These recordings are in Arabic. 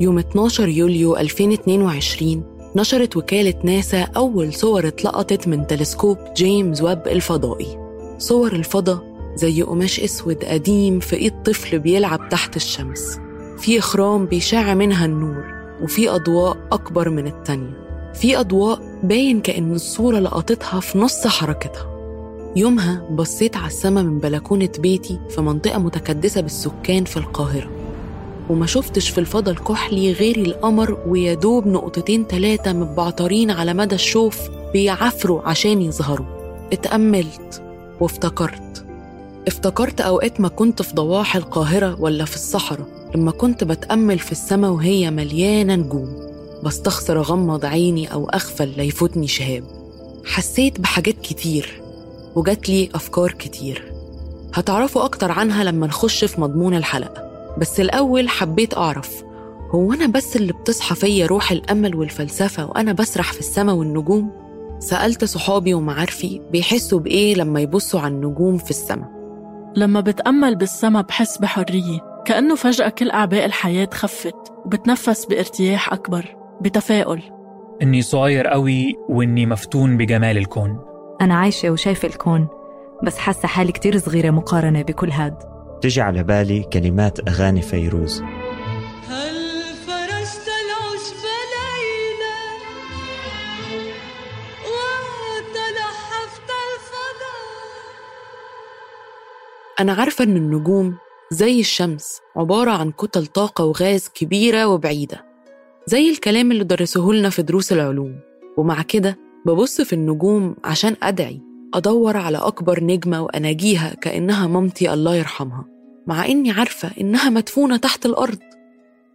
يوم 12 يوليو 2022 نشرت وكالة ناسا أول صور اتلقطت من تلسكوب جيمس ويب الفضائي. صور الفضاء زي قماش أسود قديم في إيد طفل بيلعب تحت الشمس. في أخرام بيشع منها النور وفي أضواء أكبر من التانية. في أضواء باين كأن الصورة لقطتها في نص حركتها. يومها بصيت على السما من بلكونة بيتي في منطقة متكدسة بالسكان في القاهرة. وما شفتش في الفضا الكحلي غير القمر ويدوب نقطتين تلاتة متبعترين على مدى الشوف بيعفروا عشان يظهروا. اتأملت وافتكرت. افتكرت أوقات ما كنت في ضواحي القاهرة ولا في الصحراء لما كنت بتأمل في السما وهي مليانة نجوم. بستخسر أغمض عيني أو أغفل ليفوتني شهاب. حسيت بحاجات كتير وجات لي أفكار كتير. هتعرفوا أكتر عنها لما نخش في مضمون الحلقة. بس الأول حبيت أعرف هو أنا بس اللي بتصحى فيا روح الأمل والفلسفة وأنا بسرح في السما والنجوم؟ سألت صحابي ومعارفي بيحسوا بإيه لما يبصوا على النجوم في السما. لما بتأمل بالسما بحس بحرية كأنه فجأة كل أعباء الحياة خفت وبتنفس بارتياح أكبر بتفاؤل. إني صغير قوي وإني مفتون بجمال الكون. أنا عايشة وشايفة الكون بس حاسة حالي كتير صغيرة مقارنة بكل هاد. تجي على بالي كلمات أغاني فيروز. هل فرشت العشب ليلا وتلحفت الفضاء. أنا عارفة إن النجوم زي الشمس عبارة عن كتل طاقة وغاز كبيرة وبعيدة زي الكلام اللي درسوه لنا في دروس العلوم. ومع كده ببص في النجوم عشان أدعي أدور على أكبر نجمة وأناجيها كأنها مامتي الله يرحمها. مع إني عارفة إنها مدفونة تحت الأرض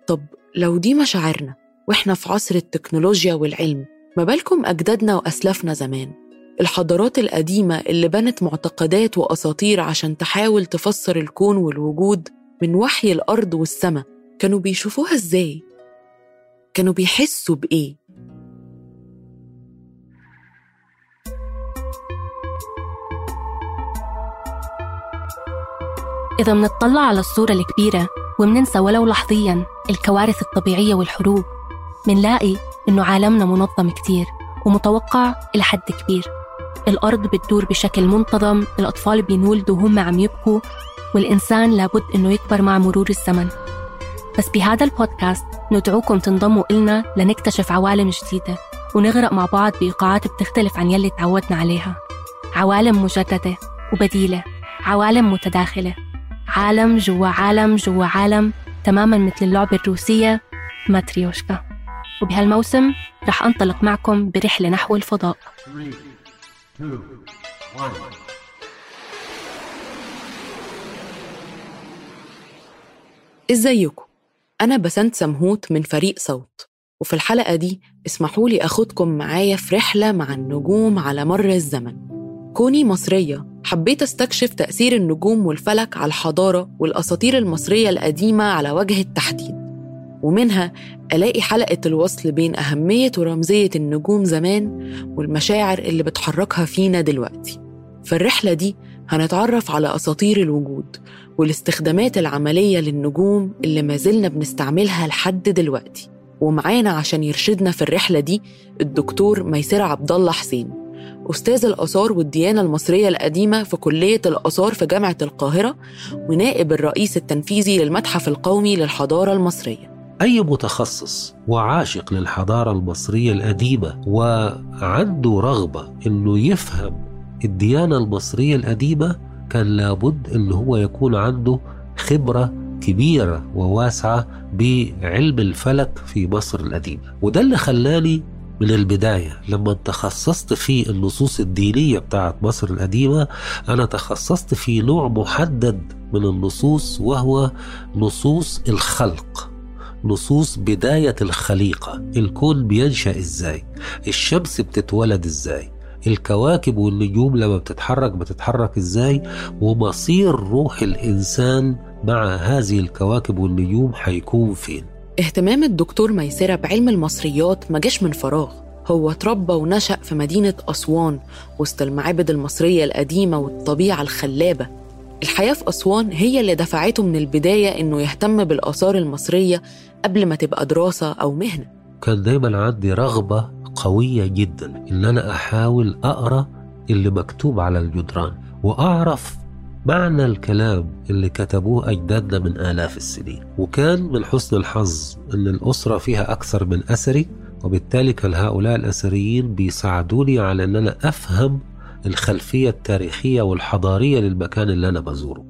طب لو دي مشاعرنا وإحنا في عصر التكنولوجيا والعلم ما بالكم أجدادنا وأسلافنا زمان الحضارات القديمة اللي بنت معتقدات وأساطير عشان تحاول تفسر الكون والوجود من وحي الأرض والسماء كانوا بيشوفوها إزاي؟ كانوا بيحسوا بإيه؟ إذا منطلع على الصورة الكبيرة ومننسى ولو لحظيا الكوارث الطبيعية والحروب منلاقي إنه عالمنا منظم كتير ومتوقع إلى حد كبير. الأرض بتدور بشكل منتظم الأطفال بينولدوا وهم عم يبكوا والإنسان لابد إنه يكبر مع مرور الزمن. بس بهذا البودكاست ندعوكم تنضموا إلنا لنكتشف عوالم جديدة ونغرق مع بعض بإيقاعات بتختلف عن يلي تعودنا عليها. عوالم مجددة وبديلة عوالم متداخلة. عالم جوا عالم جوا عالم تماما مثل اللعبة الروسية. ماتريوشكا. وبهالموسم رح أنطلق معكم برحلة نحو الفضاء. إزيكم؟ أنا بسنت سمهوت من فريق صوت. وفي الحلقة دي اسمحوا لي أخدكم معايا في رحلة مع النجوم على مر الزمن. كوني مصرية. حبيت استكشف تأثير النجوم والفلك على الحضارة والأساطير المصرية القديمة على وجه التحديد. ومنها ألاقي حلقة الوصل بين أهمية ورمزية النجوم زمان والمشاعر اللي بتحركها فينا دلوقتي. في الرحلة دي هنتعرف على أساطير الوجود والاستخدامات العملية للنجوم اللي ما زلنا بنستعملها لحد دلوقتي. ومعانا عشان يرشدنا في الرحلة دي الدكتور ميسرة عبد الله حسين. أستاذ الآثار والديانة المصرية القديمة في كلية الآثار في جامعة القاهرة ونائب الرئيس التنفيذي للمتحف القومي للحضارة المصرية. أي متخصص وعاشق للحضارة المصرية القديمة وعنده رغبة إنه يفهم الديانة المصرية القديمة كان لابد إنه هو يكون عنده خبرة كبيرة وواسعة بعلم الفلك في مصر القديمة. وده اللي خلاني من البداية لما تخصصت في النصوص الدينية بتاعت مصر القديمة أنا تخصصت في نوع محدد من النصوص وهو نصوص الخلق نصوص بداية الخليقة الكون بينشأ إزاي الشمس بتتولد إزاي الكواكب والنجوم لما بتتحرك بتتحرك إزاي ومصير روح الإنسان مع هذه الكواكب والنجوم هيكون فين. اهتمام الدكتور ميسرة بعلم المصريات ما جاش من فراغ. هو اتربى ونشأ في مدينة أسوان وسط المعابد المصرية القديمة والطبيعة الخلابة. الحياة في أسوان هي اللي دفعته من البداية إنه يهتم بالآثار المصرية قبل ما تبقى دراسة أو مهنة. كان دايما عندي رغبة قوية جدا إن أنا أحاول أقرأ اللي مكتوب على الجدران وأعرف معنى الكلام اللي كتبوه أجدادنا من آلاف السنين. وكان من حسن الحظ أن الأسرة فيها أكثر من أثري وبالتالي كان هؤلاء الأثريين بيساعدوني على أن أنا أفهم الخلفية التاريخية والحضارية للمكان اللي أنا بزوره.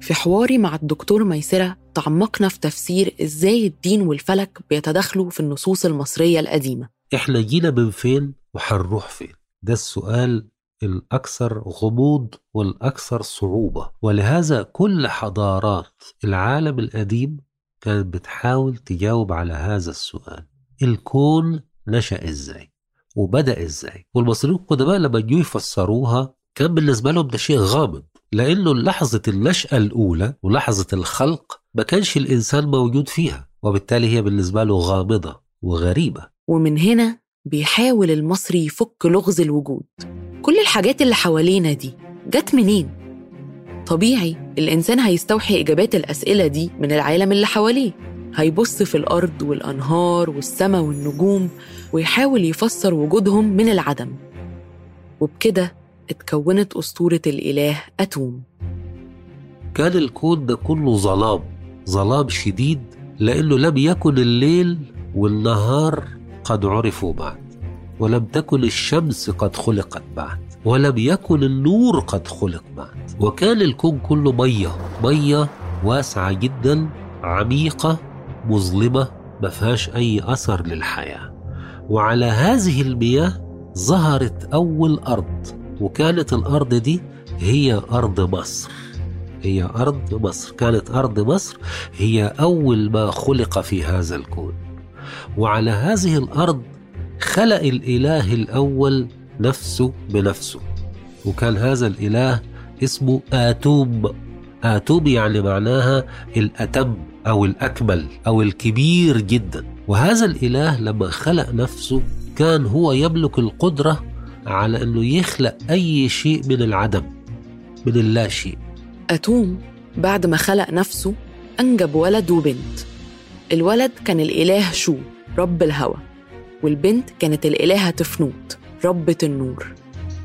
في حواري مع الدكتور ميسرة تعمقنا في تفسير إزاي الدين والفلك بيتداخلوا في النصوص المصرية القديمة. إحنا جينا من فين وحنروح فين؟ ده السؤال الأكثر غموض والأكثر صعوبة. ولهذا كل حضارات العالم القديم كانت بتحاول تجاوب على هذا السؤال. الكون نشأ إزاي؟ وبدأ إزاي؟ والمصريين القدماء لما جوا يفسروها كان بالنسبة لهم ده شيء غامض. لأنه لحظة النشأة الأولى ولحظة الخلق ما كانش الإنسان موجود فيها. وبالتالي هي بالنسبة له غامضة وغريبة. ومن هنا بيحاول المصري يفك لغز الوجود. كل الحاجات اللي حوالينا دي جت منين؟ طبيعي الإنسان هيستوحي إجابات الأسئلة دي من العالم اللي حواليه. هيبص في الأرض والأنهار والسماء والنجوم ويحاول يفسر وجودهم من العدم. وبكده اتكونت أسطورة الإله أتوم. كان الكون ده كله ظلام ظلام شديد لأنه لم يكن الليل والنهار قد عرفوا بعد. ولم تكن الشمس قد خلقت بعد ولم يكن النور قد خلق بعد وكان الكون كله مية مية واسعة جدا عميقة مظلمة ما فيهاش أي أثر للحياة. وعلى هذه المياه ظهرت أول أرض وكانت الأرض دي هي أرض مصر. هي أرض مصر. كانت أرض مصر هي أول ما خلق في هذا الكون. وعلى هذه الأرض خلق الإله الأول نفسه بنفسه. وكان هذا الإله اسمه آتوم آتوم يعني معناها الأتم أو الأكمل أو الكبير جدا. وهذا الإله لما خلق نفسه كان هو يملك القدرة على أنه يخلق أي شيء من العدم من اللا شيء أتوم بعد ما خلق نفسه أنجب ولد وبنت. الولد كان الإله شو؟ رب الهوى. والبنت كانت الإلهة تفنوت ربة النور.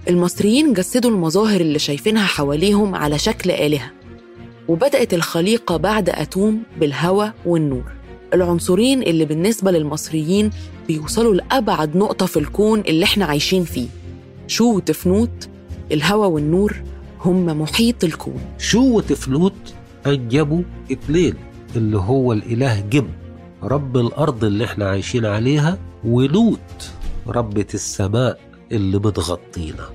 المصريين جسدوا المظاهر اللي شايفينها حواليهم على شكل آلهة وبدأت الخليقة بعد أتوم بالهوى والنور. العنصرين اللي بالنسبة للمصريين بيوصلوا لأبعد نقطة في الكون اللي إحنا عايشين فيه. شو وتفنوت الهوى والنور هم محيط الكون. شو وتفنوت أنجبوا اتنين اللي هو الإله جب رب الأرض اللي إحنا عايشين عليها ونوت ربة السماء اللي بتغطينا.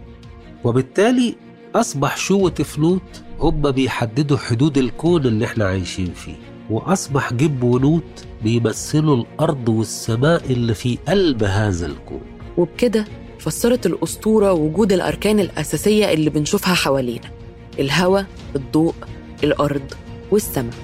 وبالتالي أصبح شو وتفنوت هم بيحددوا حدود الكون اللي إحنا عايشين فيه. وأصبح جب ونوت بيمثلوا الأرض والسماء اللي في قلب هذا الكون. وبكده فسرت الأسطورة وجود الأركان الأساسية اللي بنشوفها حوالينا. الهواء الضوء الأرض والسماء.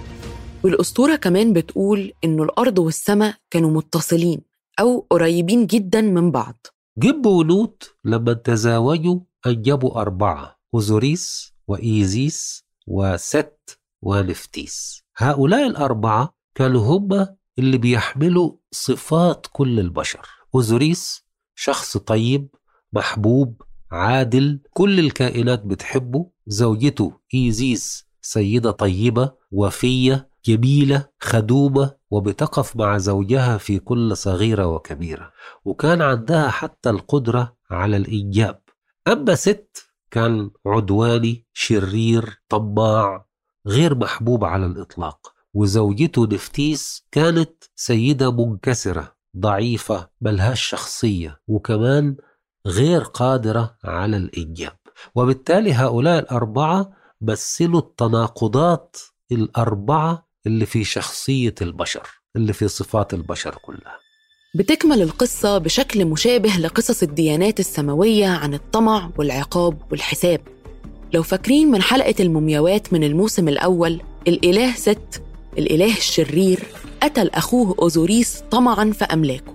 والأسطورة كمان بتقول إنه الأرض والسماء كانوا متصلين. أو قريبين جدا من بعض. جب ونوت لما تزاوجوا أنجبوا أربعة أوزوريس وإيزيس وست ونفتيس هؤلاء الأربعة كانوا هم اللي بيحملوا صفات كل البشر. أوزوريس شخص طيب محبوب عادل كل الكائنات بتحبه. زوجته إيزيس سيدة طيبة وفية جميلة خدومة وبتقف مع زوجها في كل صغيرة وكبيرة وكان عندها حتى القدرة على الإنجاب. أما ست كان عدواني شرير طماع غير محبوب على الإطلاق. وزوجته نفتيس كانت سيدة منكسرة ضعيفة ملهاش شخصية وكمان غير قادرة على الإنجاب. وبالتالي هؤلاء الأربعة مثلوا التناقضات الأربعة اللي في شخصية البشر اللي في صفات البشر كلها. بتكمل القصة بشكل مشابه لقصص الديانات السماوية عن الطمع والعقاب والحساب. لو فاكرين من حلقة المومياوات من الموسم الأول الإله ست الإله الشرير قتل أخوه أوزوريس طمعا في أملاكه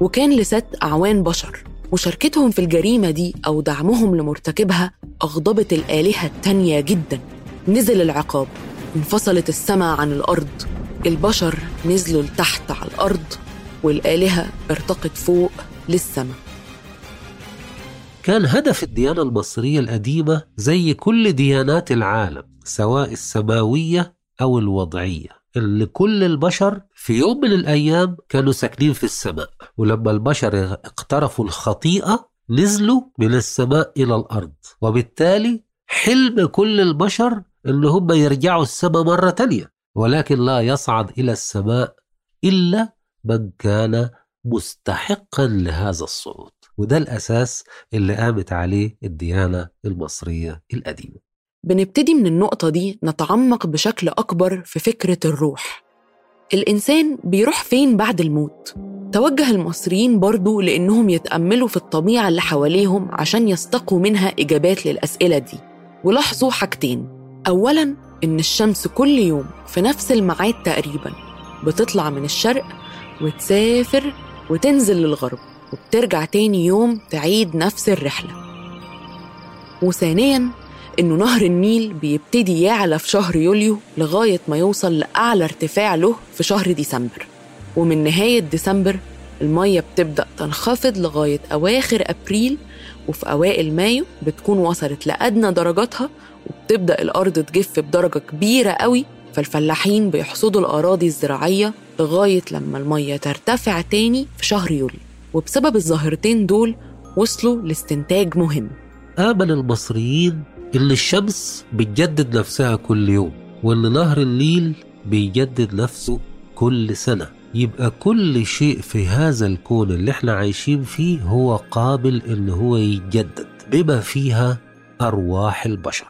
وكان لست أعوان بشر. مشاركتهم في الجريمة دي أو دعمهم لمرتكبها أغضبت الآلهة التانية جدا. نزل العقاب. انفصلت السماء عن الأرض. البشر نزلوا لتحت على الأرض والآلهة ارتقت فوق للسماء. كان هدف الديانة المصرية القديمة زي كل ديانات العالم سواء السماوية أو الوضعية اللي كل البشر في يوم من الأيام كانوا ساكنين في السماء. ولما البشر اقترفوا الخطيئة نزلوا من السماء إلى الأرض. وبالتالي حلم كل البشر إن هم يرجعوا السماء مرة تانية ولكن لا يصعد إلى السماء إلا من كان مستحقا لهذا الصعود. وده الأساس اللي قامت عليه الديانة المصرية القديمة. بنبتدي من النقطة دي نتعمق بشكل أكبر في فكرة الروح. الإنسان بيروح فين بعد الموت؟ توجه المصريين برضو لأنهم يتأملوا في الطبيعة اللي حواليهم عشان يستقوا منها إجابات للأسئلة دي. ولاحظوا حاجتين. أولاً إن الشمس كل يوم في نفس الميعاد تقريباً بتطلع من الشرق وتسافر وتنزل للغرب وبترجع تاني يوم تعيد نفس الرحلة. وثانياً إنه نهر النيل بيبتدي يعلى في شهر يوليو لغاية ما يوصل لأعلى ارتفاع له في شهر ديسمبر. ومن نهاية ديسمبر المية بتبدأ تنخفض لغاية أواخر أبريل وفي أوائل مايو بتكون وصلت لأدنى درجاتها وبتبدأ الأرض تجف بدرجة كبيرة قوي فالفلاحين بيحصدوا الأراضي الزراعية لغاية لما المية ترتفع تاني في شهر يوليو. وبسبب الظاهرتين دول وصلوا لاستنتاج مهم. آمن المصريين إن الشمس بتجدد نفسها كل يوم وإن نهر النيل بيجدد نفسه كل سنة. يبقى كل شيء في هذا الكون اللي إحنا عايشين فيه هو قابل إن هو يتجدد بما فيها أرواح البشر.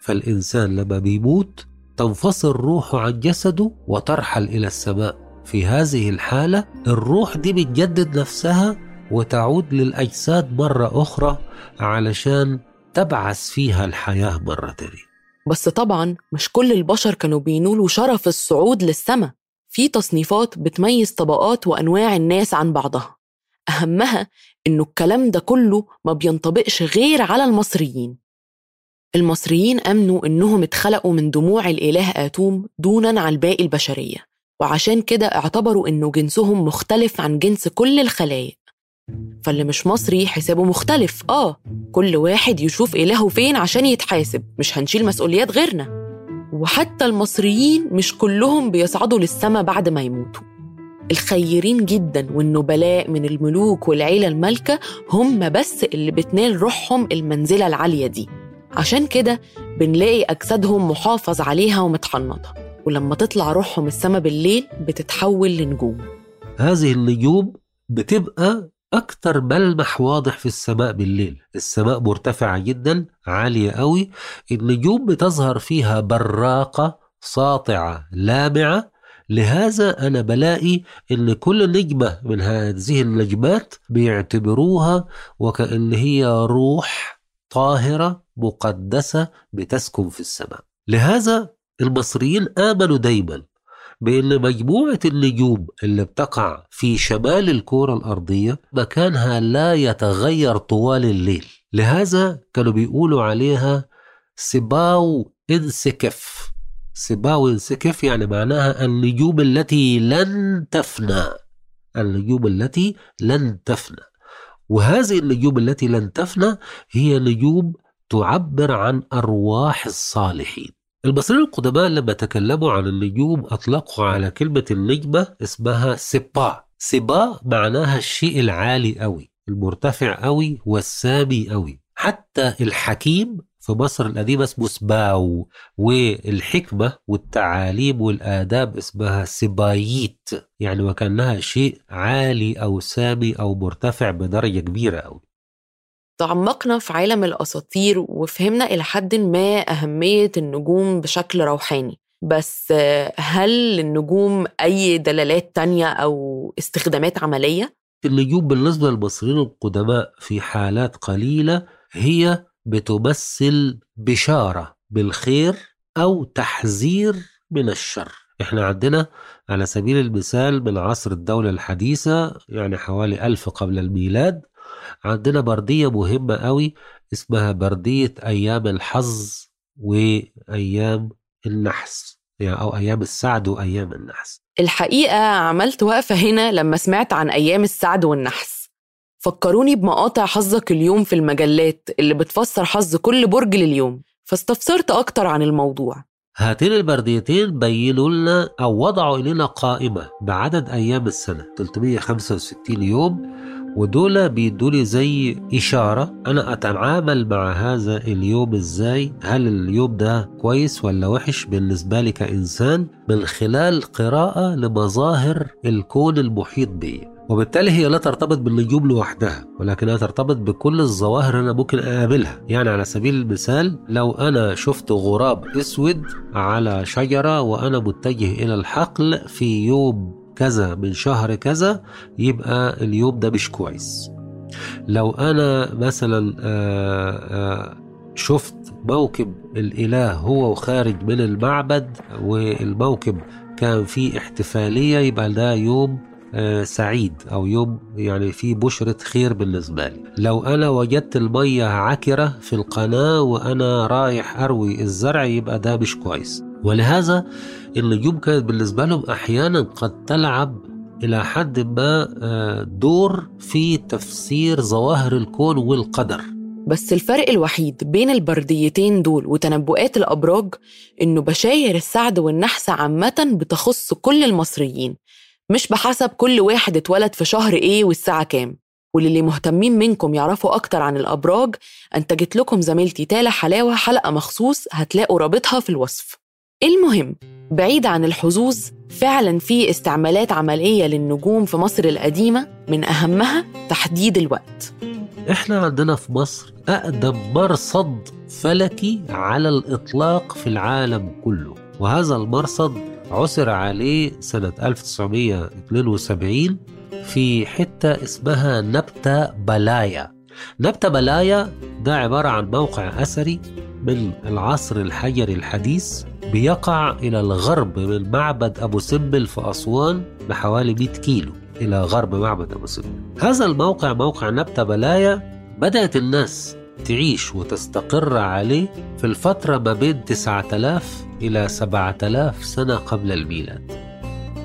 فالإنسان لما بيموت تنفصل روحه عن جسده وترحل إلى السماء. في هذه الحالة الروح دي بتجدد نفسها وتعود للأجساد مرة أخرى علشان تبعث فيها الحياة مرة تانية. بس طبعا مش كل البشر كانوا بينولوا شرف الصعود للسماء. في تصنيفات بتميز طبقات وأنواع الناس عن بعضها. أهمها إنه الكلام ده كله ما بينطبقش غير على المصريين. المصريين أمنوا إنهم اتخلقوا من دموع الإله آتوم دونا عن باقي البشرية وعشان كده اعتبروا إنه جنسهم مختلف عن جنس كل الخلايق فاللي مش مصري حسابه مختلف آه كل واحد يشوف إلهه فين عشان يتحاسب مش هنشيل مسؤوليات غيرنا. وحتى المصريين مش كلهم بيصعدوا للسما بعد ما يموتوا. الخيرين جدا والنبلاء من الملوك والعيلة المالكة هم بس اللي بتنال روحهم المنزلة العالية دي. عشان كده بنلاقي أجسادهم محافظ عليها ومتحنطة ولما تطلع روحهم السما بالليل بتتحول لنجوم. هذه النجوم بتبقى أكتر ملمح واضح في السماء بالليل. السماء مرتفعة جدا عالية قوي. النجوم بتظهر فيها براقة ساطعة لامعة. لهذا أنا بلاقي إن كل نجمة من هذه النجمات بيعتبروها وكأن هي روح طاهرة مقدسة بتسكن في السماء. لهذا المصريين آمنوا دايما بأن مجموعة النجوم اللي بتقع في شمال الكرة الأرضية مكانها لا يتغير طوال الليل. لهذا كانوا بيقولوا عليها سباو إنسكف. سبا وينسكف يعني معناها النجوم التي لن تفنى. النجوم التي لن تفنى. وهذه النجوم التي لن تفنى هي نجوم تعبر عن أرواح الصالحين. المصريين القدماء لما تكلموا عن النجوم أطلقوا على كلمة النجمة اسمها سبا سبا معناها الشيء العالي أوي المرتفع أوي والسامي أوي. حتى الحكيم في مصر القديمة اسمه سباو والحكمة والتعاليم والآداب اسمها سباييت يعني وكأنها شيء عالي أو سامي أو مرتفع بدرجة كبيرة أوي. تعمقنا في عالم الأساطير وفهمنا إلى حد ما أهمية النجوم بشكل روحاني بس هل للنجوم أي دلالات تانية أو استخدامات عملية؟ النجوم بالنسبة للمصريين القدماء في حالات قليلة هي بتمثل بشارة بالخير أو تحذير من الشر إحنا عندنا على سبيل المثال من عصر الدولة الحديثة يعني حوالي ألف قبل الميلاد عندنا بردية مهمة قوي اسمها بردية أيام الحظ وأيام النحس يعني أو أيام السعد وأيام النحس. الحقيقة عملت وقفة هنا لما سمعت عن أيام السعد والنحس. فكروني بمقاطع حظك اليوم في المجلات اللي بتفسر حظ كل برج لليوم. فاستفسرت أكتر عن الموضوع. هاتين البرديتين بينوا لنا أو وضعوا إلينا قائمة بعدد أيام السنة 365 يوم. ودول بيدولي زي إشارة أنا أتعامل مع هذا اليوم إزاي؟ هل اليوم ده كويس ولا وحش بالنسبة لي كإنسان؟ من خلال قراءة لمظاهر الكون المحيط بي. وبالتالي هي لا ترتبط بالنجوم لوحدها ولكنها ترتبط بكل الظواهر أنا ممكن أقابلها. يعني على سبيل المثال لو أنا شفت غراب أسود على شجرة وأنا متجه إلى الحقل في يوم كذا من شهر كذا يبقى اليوم ده مش كويس. لو أنا مثلا آآ آآ شفت موكب الإله هو وخارج من المعبد والموكب كان فيه احتفالية يبقى ده يوم آه، سعيد أو يوم يعني فيه بشرة خير بالنسبة لي. لو أنا وجدت المية عكرة في القناة وأنا رايح أروي الزرع يبقى ده مش كويس. ولهذا النجوم كانت بالنسبة لهم أحيانا قد تلعب إلى حد ما آه، دور في تفسير ظواهر الكون والقدر. بس الفرق الوحيد بين البرديتين دول وتنبؤات الأبراج إنه بشاير السعد والنحس عامة بتخص كل المصريين مش بحسب كل واحد اتولد في شهر إيه والساعة كام. وللي مهتمين منكم يعرفوا أكتر عن الأبراج أنتجت لكم زميلتي تالا حلاوة حلقة مخصوص هتلاقوا رابطها في الوصف. المهم بعيد عن الحظوظ فعلا في استعمالات عملية للنجوم في مصر القديمة من أهمها تحديد الوقت. إحنا عندنا في مصر أقدم مرصد فلكي على الإطلاق في العالم كله وهذا المرصد عثر عليه سنة 1972 في حتة اسمها نبتة بلايا. نبتة بلايا ده عبارة عن موقع أثري من العصر الحجري الحديث بيقع إلى الغرب من معبد أبو سمبل في أسوان بحوالي 100 كيلو. إلى غرب معبد أبو سمبل. هذا الموقع موقع نبتة بلايا بدأت الناس تعيش وتستقر عليه في الفترة ما بين 9000 إلى 7000 سنة قبل الميلاد.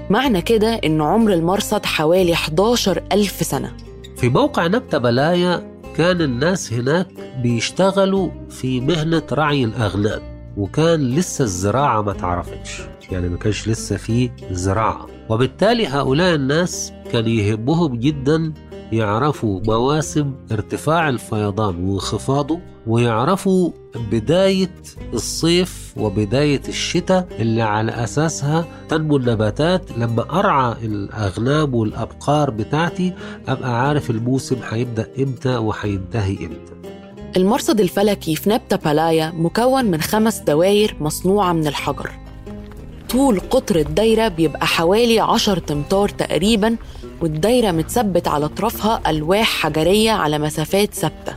معنى كده إن عمر المرصد حوالي 11 ألف سنة. في موقع نبتة بلايا كان الناس هناك بيشتغلوا في مهنة رعي الأغنام وكان لسه الزراعة ما تعرفتش يعني ما كانش لسه في زراعة. وبالتالي هؤلاء الناس كان يهمهم جدا يعرفوا مواسم ارتفاع الفيضان وانخفاضه ويعرفوا بداية الصيف وبداية الشتاء اللي على أساسها تنمو النباتات. لما أرعى الأغنام والأبقار بتاعتي أبقى عارف الموسم هيبدأ إمتى وهينتهي إمتى. المرصد الفلكي في نبتة بلايا مكون من خمس دواير مصنوعة من الحجر. طول قطر الدايرة بيبقى حوالي عشر تمتار تقريباً والدايرة متثبت على أطرافها ألواح حجرية على مسافات ثابتة.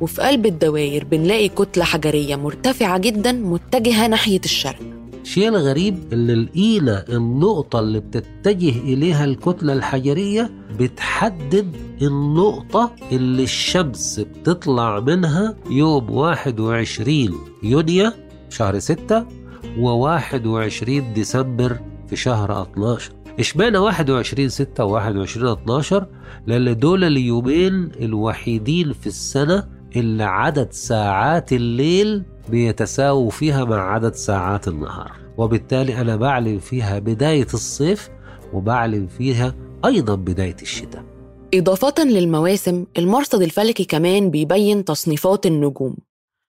وفي قلب الدواير بنلاقي كتلة حجرية مرتفعة جدا متجهة ناحية الشرق. الشيء الغريب اللي لقينا النقطة اللي بتتجه إليها الكتلة الحجرية بتحدد النقطة اللي الشمس بتطلع منها يوم 21 يونيو شهر 6 و21 ديسمبر في شهر 12 إشمعنى 21 6 و 21 12 لأن دول اليومين الوحيدين في السنة اللي عدد ساعات الليل بيتساووا فيها مع عدد ساعات النهار. وبالتالي أنا بعلن فيها بداية الصيف وبعلن فيها أيضا بداية الشتاء. إضافة للمواسم المرصد الفلكي كمان بيبين تصنيفات النجوم.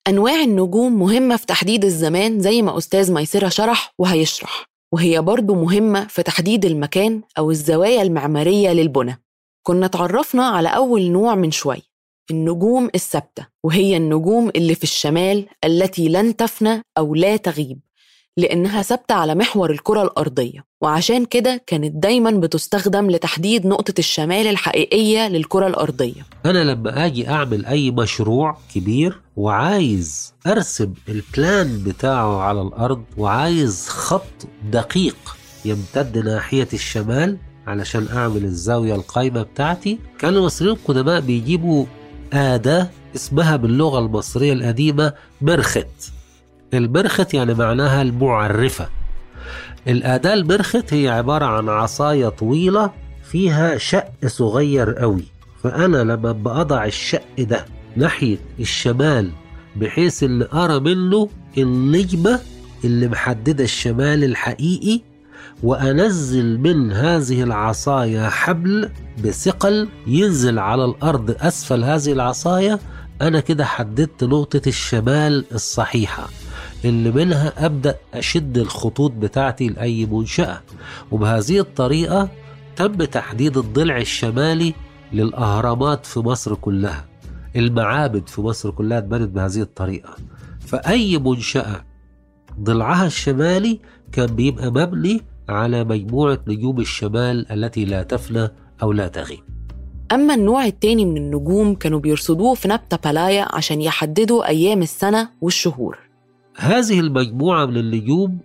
أنواع النجوم مهمة في تحديد الزمان زي ما أستاذ ميسرة شرح وهيشرح. وهي برضو مهمة في تحديد المكان أو الزوايا المعمارية للبنى. كنا تعرفنا على أول نوع من شوي النجوم الثابتة وهي النجوم اللي في الشمال التي لن تفنى أو لا تغيب. لأنها ثابتة على محور الكرة الأرضية. وعشان كده كانت دايما بتستخدم لتحديد نقطة الشمال الحقيقية للكرة الأرضية. أنا لما آجي أعمل أي مشروع كبير وعايز أرسم البلان بتاعه على الأرض وعايز خط دقيق يمتد ناحية الشمال علشان أعمل الزاوية القايمة بتاعتي كان المصريين القدماء بيجيبوا أداة اسمها باللغة المصرية القديمة مرخت المرخت يعني معناها المعرفة. الأداة المرخت هي عبارة عن عصاية طويلة فيها شق صغير قوي فأنا لما بأضع الشق ده ناحية الشمال بحيث اللي أرى منه النجمة اللي محددة الشمال الحقيقي وأنزل من هذه العصاية حبل بثقل ينزل على الأرض أسفل هذه العصاية أنا كده حددت نقطة الشمال الصحيحة. اللي منها أبدأ أشد الخطوط بتاعتي لأي منشأة. وبهذه الطريقة تم تحديد الضلع الشمالي للأهرامات في مصر كلها. المعابد في مصر كلها اتبنت بهذه الطريقة. فأي منشأة ضلعها الشمالي كان بيبقى مبني على مجموعة نجوم الشمال التي لا تفنى أو لا تغيب. أما النوع التاني من النجوم كانوا بيرصدوه في نبتة بالايا عشان يحددوا أيام السنة والشهور. هذه المجموعة من النجوم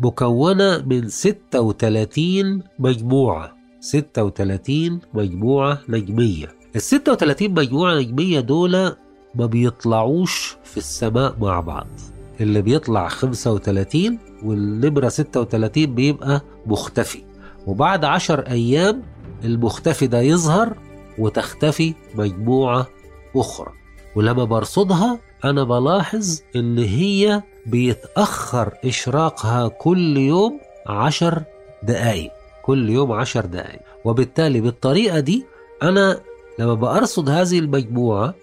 مكونة من 36 مجموعة. 36 مجموعة نجمية. ال 36 مجموعة نجمية دول ما بيطلعوش في السماء مع بعض. اللي بيطلع 35 والنمرة 36 بيبقى مختفي. وبعد 10 أيام المختفي ده يظهر وتختفي مجموعة أخرى. ولما برصدها أنا بلاحظ إن هي بيتأخر إشراقها كل يوم عشر دقايق. كل يوم عشر دقايق. وبالتالي بالطريقة دي أنا لما بأرصد هذه المجموعة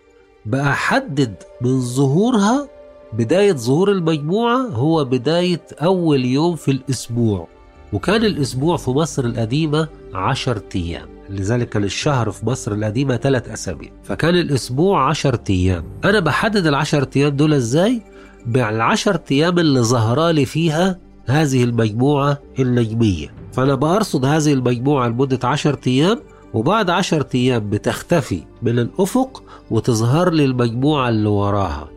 بأحدد من ظهورها بداية ظهور المجموعة هو بداية أول يوم في الأسبوع. وكان الأسبوع في مصر القديمة عشر أيام. لذلك الشهر في مصر القديمة ثلاث أسابيع. فكان الأسبوع عشر أيام. أنا بحدد العشر أيام دول إزاي؟ بالعشر أيام اللي ظهرالي فيها هذه المجموعة النجمية. فأنا بأرصد هذه المجموعة لمدة عشر أيام وبعد عشر أيام بتختفي من الأفق وتظهر لي المجموعة اللي وراها.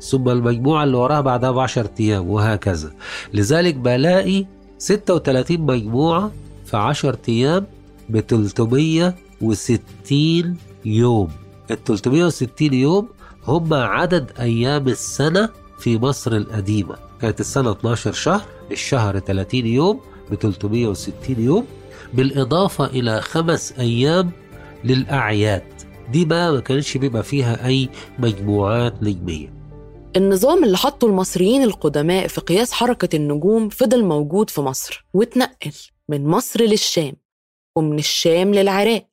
ثم المجموعة اللي وراها بعدها بعشر أيام وهكذا. لذلك بلاقي 36 مجموعة في 10 أيام ب 360 يوم. ال 360 يوم هم عدد أيام السنة في مصر القديمة. كانت السنة 12 شهر الشهر 30 يوم ب 360 يوم. بالإضافة إلى خمس أيام للأعياد. دي بقى ما كانش بيبقى فيها أي مجموعات نجمية. النظام اللي حطه المصريين القدماء في قياس حركة النجوم فضل موجود في مصر واتنقل من مصر للشام. ومن الشام للعراق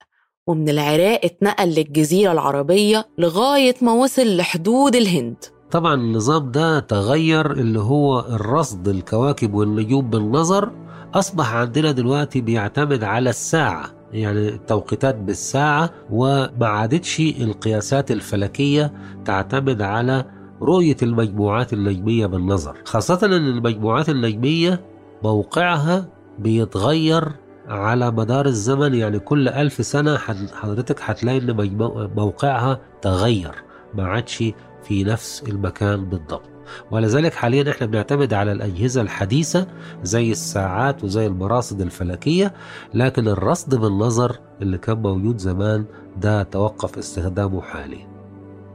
ومن العراق اتنقل للجزيرة العربية لغاية ما وصل لحدود الهند. طبعا النظام ده تغير اللي هو الرصد الكواكب والنجوم بالنظر. أصبح عندنا دلوقتي بيعتمد على الساعة يعني التوقيتات بالساعة وما عادتش القياسات الفلكية تعتمد على رؤية المجموعات النجمية بالنظر. خاصة أن المجموعات النجمية موقعها بيتغير على مدار الزمن يعني كل ألف سنة حضرتك هتلاقي مجمو- موقعها تغير ما عادش في نفس المكان بالضبط. ولذلك حاليا إحنا بنعتمد على الأجهزة الحديثة زي الساعات وزي المراصد الفلكية لكن الرصد بالنظر اللي كان موجود زمان ده توقف استخدامه حاليا.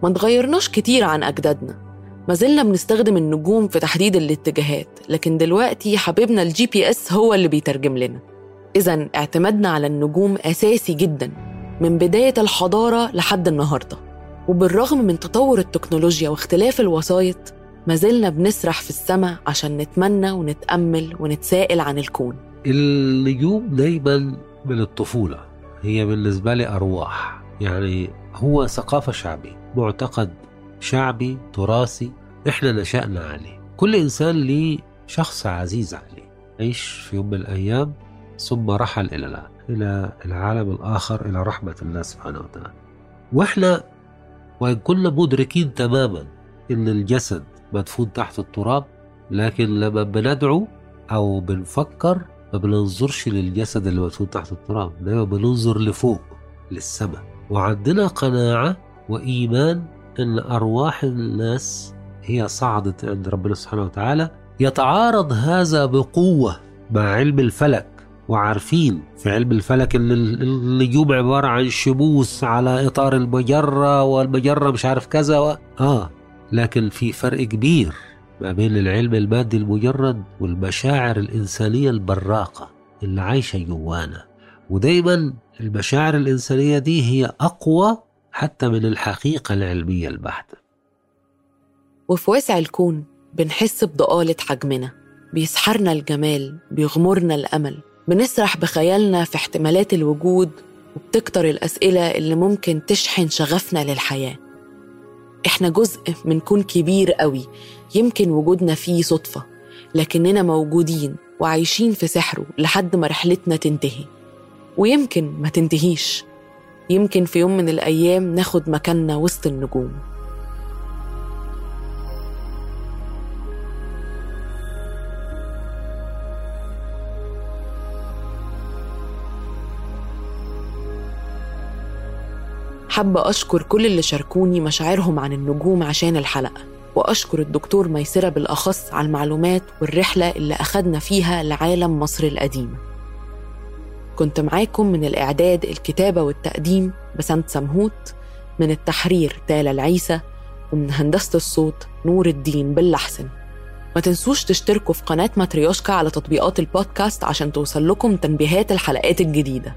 ما تغيرناش كتير عن أجدادنا. ما زلنا بنستخدم النجوم في تحديد الاتجاهات لكن دلوقتي حبيبنا ال GPS هو اللي بيترجم لنا. إذا اعتمادنا على النجوم أساسي جدا من بداية الحضارة لحد النهاردة. وبالرغم من تطور التكنولوجيا واختلاف الوسائط ما زلنا بنسرح في السماء عشان نتمنى ونتأمل ونتسائل عن الكون. النجوم دايما من الطفولة هي بالنسبة لي أرواح. يعني هو ثقافة شعبي معتقد شعبي تراثي إحنا نشأنا عليه. كل إنسان ليه شخص عزيز عليه. عيش في يوم من الأيام ثم رحل إلى إلى العالم الآخر إلى رحمة الله سبحانه وتعالى. وإحنا وإن كنا مدركين تماما إن الجسد مدفون تحت التراب لكن لما بندعو أو بنفكر ما بننظرش للجسد اللي مدفون تحت التراب دايما بننظر لفوق للسماء. وعندنا قناعة وإيمان أن أرواح الناس هي صعدت عند ربنا سبحانه وتعالى يتعارض هذا بقوة مع علم الفلك. وعارفين في علم الفلك إن النجوم عبارة عن شموس على إطار المجرة والمجرة مش عارف كذا و... آه لكن في فرق كبير ما بين العلم المادي المجرد والمشاعر الإنسانية البراقة اللي عايشة جوانا. ودايما المشاعر الإنسانية دي هي أقوى حتى من الحقيقة العلمية البحتة. وفي واسع الكون بنحس بضآلة حجمنا بيسحرنا الجمال بيغمرنا الأمل. بنسرح بخيالنا في احتمالات الوجود وبتكتر الأسئلة اللي ممكن تشحن شغفنا للحياة. إحنا جزء من كون كبير قوي يمكن وجودنا فيه صدفة لكننا موجودين وعايشين في سحره لحد ما رحلتنا تنتهي. ويمكن ما تنتهيش. يمكن في يوم من الأيام ناخد مكاننا وسط النجوم. حابة أشكر كل اللي شاركوني مشاعرهم عن النجوم عشان الحلقة وأشكر الدكتور ميسرة بالأخص على المعلومات والرحلة اللي أخدنا فيها لعالم مصر القديمة كنت معاكم من الإعداد الكتابة والتقديم بسنت سمهوت من التحرير تالا العيسى ومن هندسة الصوت نور الدين باللحسن. ما تنسوش تشتركوا في قناة ماتريوشكا على تطبيقات البودكاست عشان توصل لكم تنبيهات الحلقات الجديدة.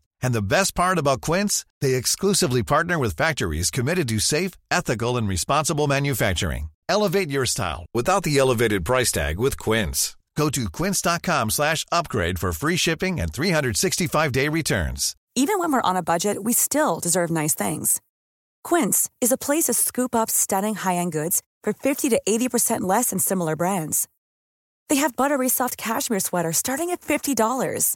And the best part about Quince, they exclusively partner with factories committed to safe, ethical, and responsible manufacturing. Elevate your style without the elevated price tag with Quince. Go to quince.com slash upgrade for free shipping and 365-day returns. Even when we're on a budget, we still deserve nice things. Quince is a place to scoop up stunning high-end goods for 50 to 80% less than similar brands. They have buttery soft cashmere sweaters starting at $50,